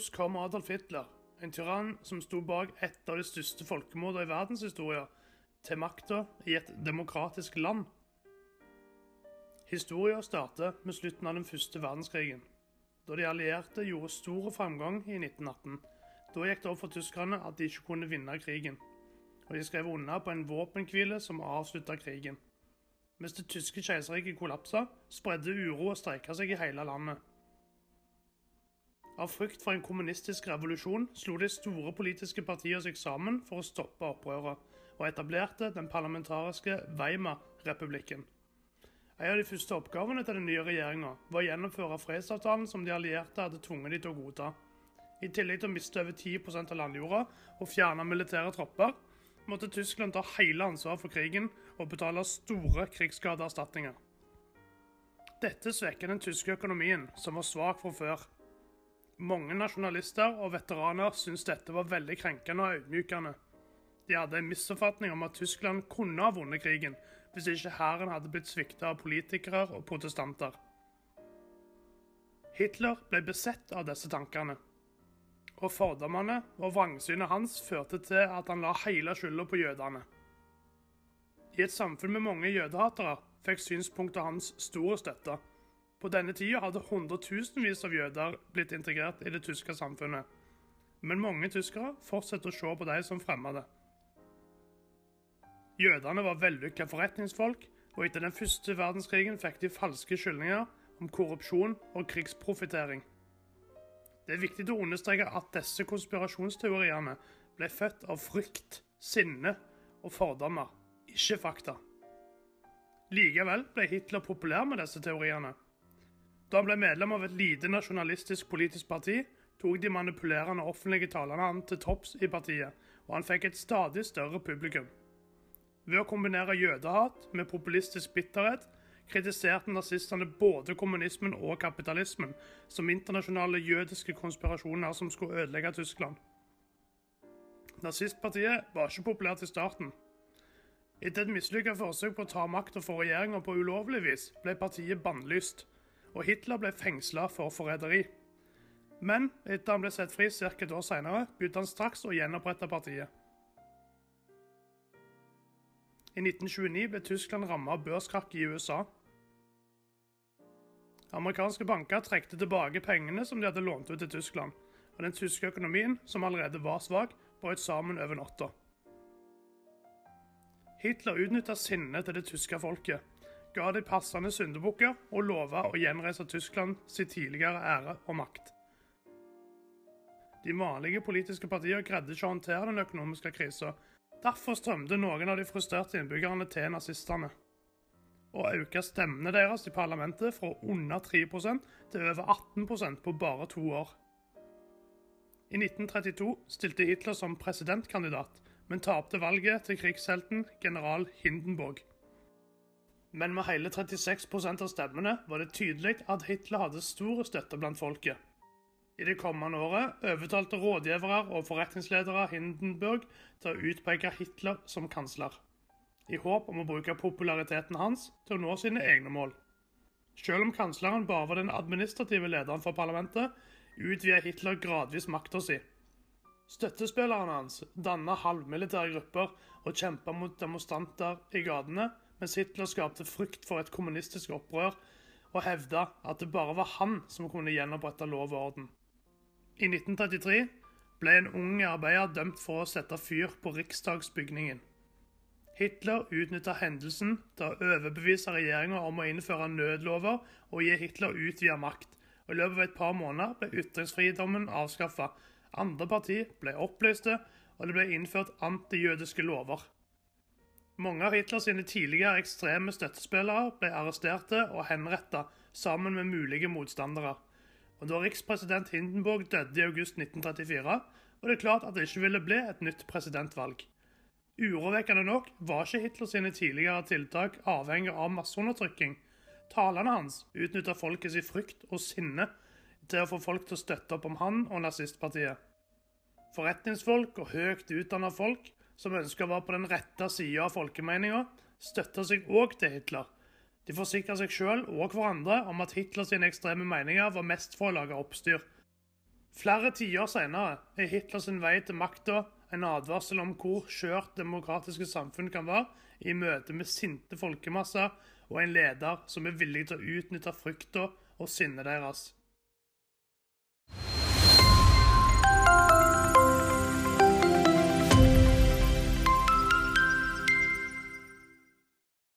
Hvordan kom Adolf Hitler, en tyrann som sto bak et av de største folkemordene i verdenshistorien, til makta i et demokratisk land? Historien starter med slutten av den første verdenskrigen, da de allierte gjorde stor framgang i 1918. Da gikk det opp for tyskerne at de ikke kunne vinne krigen, og de skrev under på en våpenhvile som avslutta krigen. Mens det tyske keiserriket kollapsa, spredde uro og streika seg i hele landet. Av frykt for en kommunistisk revolusjon slo de store politiske partiene seg sammen for å stoppe opprøret, og etablerte den parlamentariske Weimar-republikken. En av de første oppgavene til den nye regjeringa var å gjennomføre fredsavtalen som de allierte hadde tvunget de til å godta. I tillegg til å miste over 10% av landjorda og fjerne militære tropper, måtte Tyskland ta hele ansvaret for krigen og betale store krigsskadeerstatninger. Dette svekket den tyske økonomien, som var svak fra før. Mange nasjonalister og veteraner syntes dette var veldig krenkende og ydmykende. De hadde en misoppfatning om at Tyskland kunne ha vunnet krigen hvis ikke hæren hadde blitt svikta av politikere og protestanter. Hitler ble besett av disse tankene, og fordommene og vrangsynet hans førte til at han la hele skylda på jødene. I et samfunn med mange jødehatere fikk synspunktet hans stor støtte. På denne tida hadde hundretusenvis av jøder blitt integrert i det tyske samfunnet. Men mange tyskere fortsetter å se på dem som fremmede. Jødene var vellykka forretningsfolk, og etter den første verdenskrigen fikk de falske skyldninger om korrupsjon og krigsprofittering. Det er viktig å understreke at disse konspirasjonsteoriene ble født av frykt, sinne og fordommer, ikke fakta. Likevel ble Hitler populær med disse teoriene. Da han ble medlem av et lite nasjonalistisk politisk parti, tok de manipulerende offentlige talene han til topps i partiet, og han fikk et stadig større publikum. Ved å kombinere jødehat med populistisk bitterhet kritiserte nazistene både kommunismen og kapitalismen som internasjonale jødiske konspirasjoner som skulle ødelegge Tyskland. Nazistpartiet var ikke populært i starten. Etter et mislykka forsøk på å ta makta for regjeringa på ulovlig vis, ble partiet bannlyst, og Hitler ble fengsla for forræderi. Men etter han ble satt fri ca. et år senere, begynte han straks å gjenopprette partiet. I 1929 ble Tyskland rammet av børskrakk i USA. Amerikanske banker trekte tilbake pengene som de hadde lånt ut til Tyskland, og den tyske økonomien, som allerede var svak, brøt sammen over natta. Hitler utnytta sinnet til det tyske folket, ga de passende syndebukker og lova å gjenreise Tyskland sin tidligere ære og makt. De vanlige politiske partiene greide ikke å håndtere den økonomiske krisa, Derfor strømte noen av de frustrerte innbyggerne til nazistene. Og økte stemmene deres i parlamentet fra under 3% til over 18% på bare to år. I 1932 stilte Hitler som presidentkandidat, men tapte valget til krigshelten general Hindenburg. Men med hele 36% av stemmene var det tydelig at Hitler hadde stor støtte blant folket. I det kommende året overtalte rådgivere og forretningsledere Hindenburg til å utpeke Hitler som kansler, i håp om å bruke populariteten hans til å nå sine egne mål. Selv om kansleren bare var den administrative lederen for parlamentet, utvidet Hitler gradvis makta si. Støttespillerne hans danna halvmilitære grupper og kjempa mot demonstranter i gatene, mens Hitler skapte frykt for et kommunistisk opprør og hevda at det bare var han som kunne gjenopprette lov og orden. I 1933 ble en ung arbeider dømt for å sette fyr på riksdagsbygningen. Hitler utnytta hendelsen til å overbevise regjeringa om å innføre nødlover og gi Hitler utvida makt. og I løpet av et par måneder ble ytringsfridommen avskaffa. Andre parti ble oppløste, og det ble innført antijødiske lover. Mange av Hitlers tidligere ekstreme støttespillere ble arresterte og henretta sammen med mulige motstandere. Og Da rikspresident Hindenburg døde i august 1934, var det klart at det ikke ville bli et nytt presidentvalg. Urovekkende nok var ikke Hitler sine tidligere tiltak avhengig av masseundertrykking. Talene hans utnytta folkets frykt og sinne til å få folk til å støtte opp om han og nazistpartiet. Forretningsfolk og høyt utdanna folk som ønska å være på den rette sida av folkemeninga, støtta seg òg til Hitler de forsikra seg sjøl og hverandre om at Hitlers ekstreme meninger var mest for å lage oppstyr. Flere tiår senere er Hitlers vei til makta en advarsel om hvor skjørt demokratiske samfunn kan være i møte med sinte folkemasser og en leder som er villig til å utnytte frykta og sinnet deres.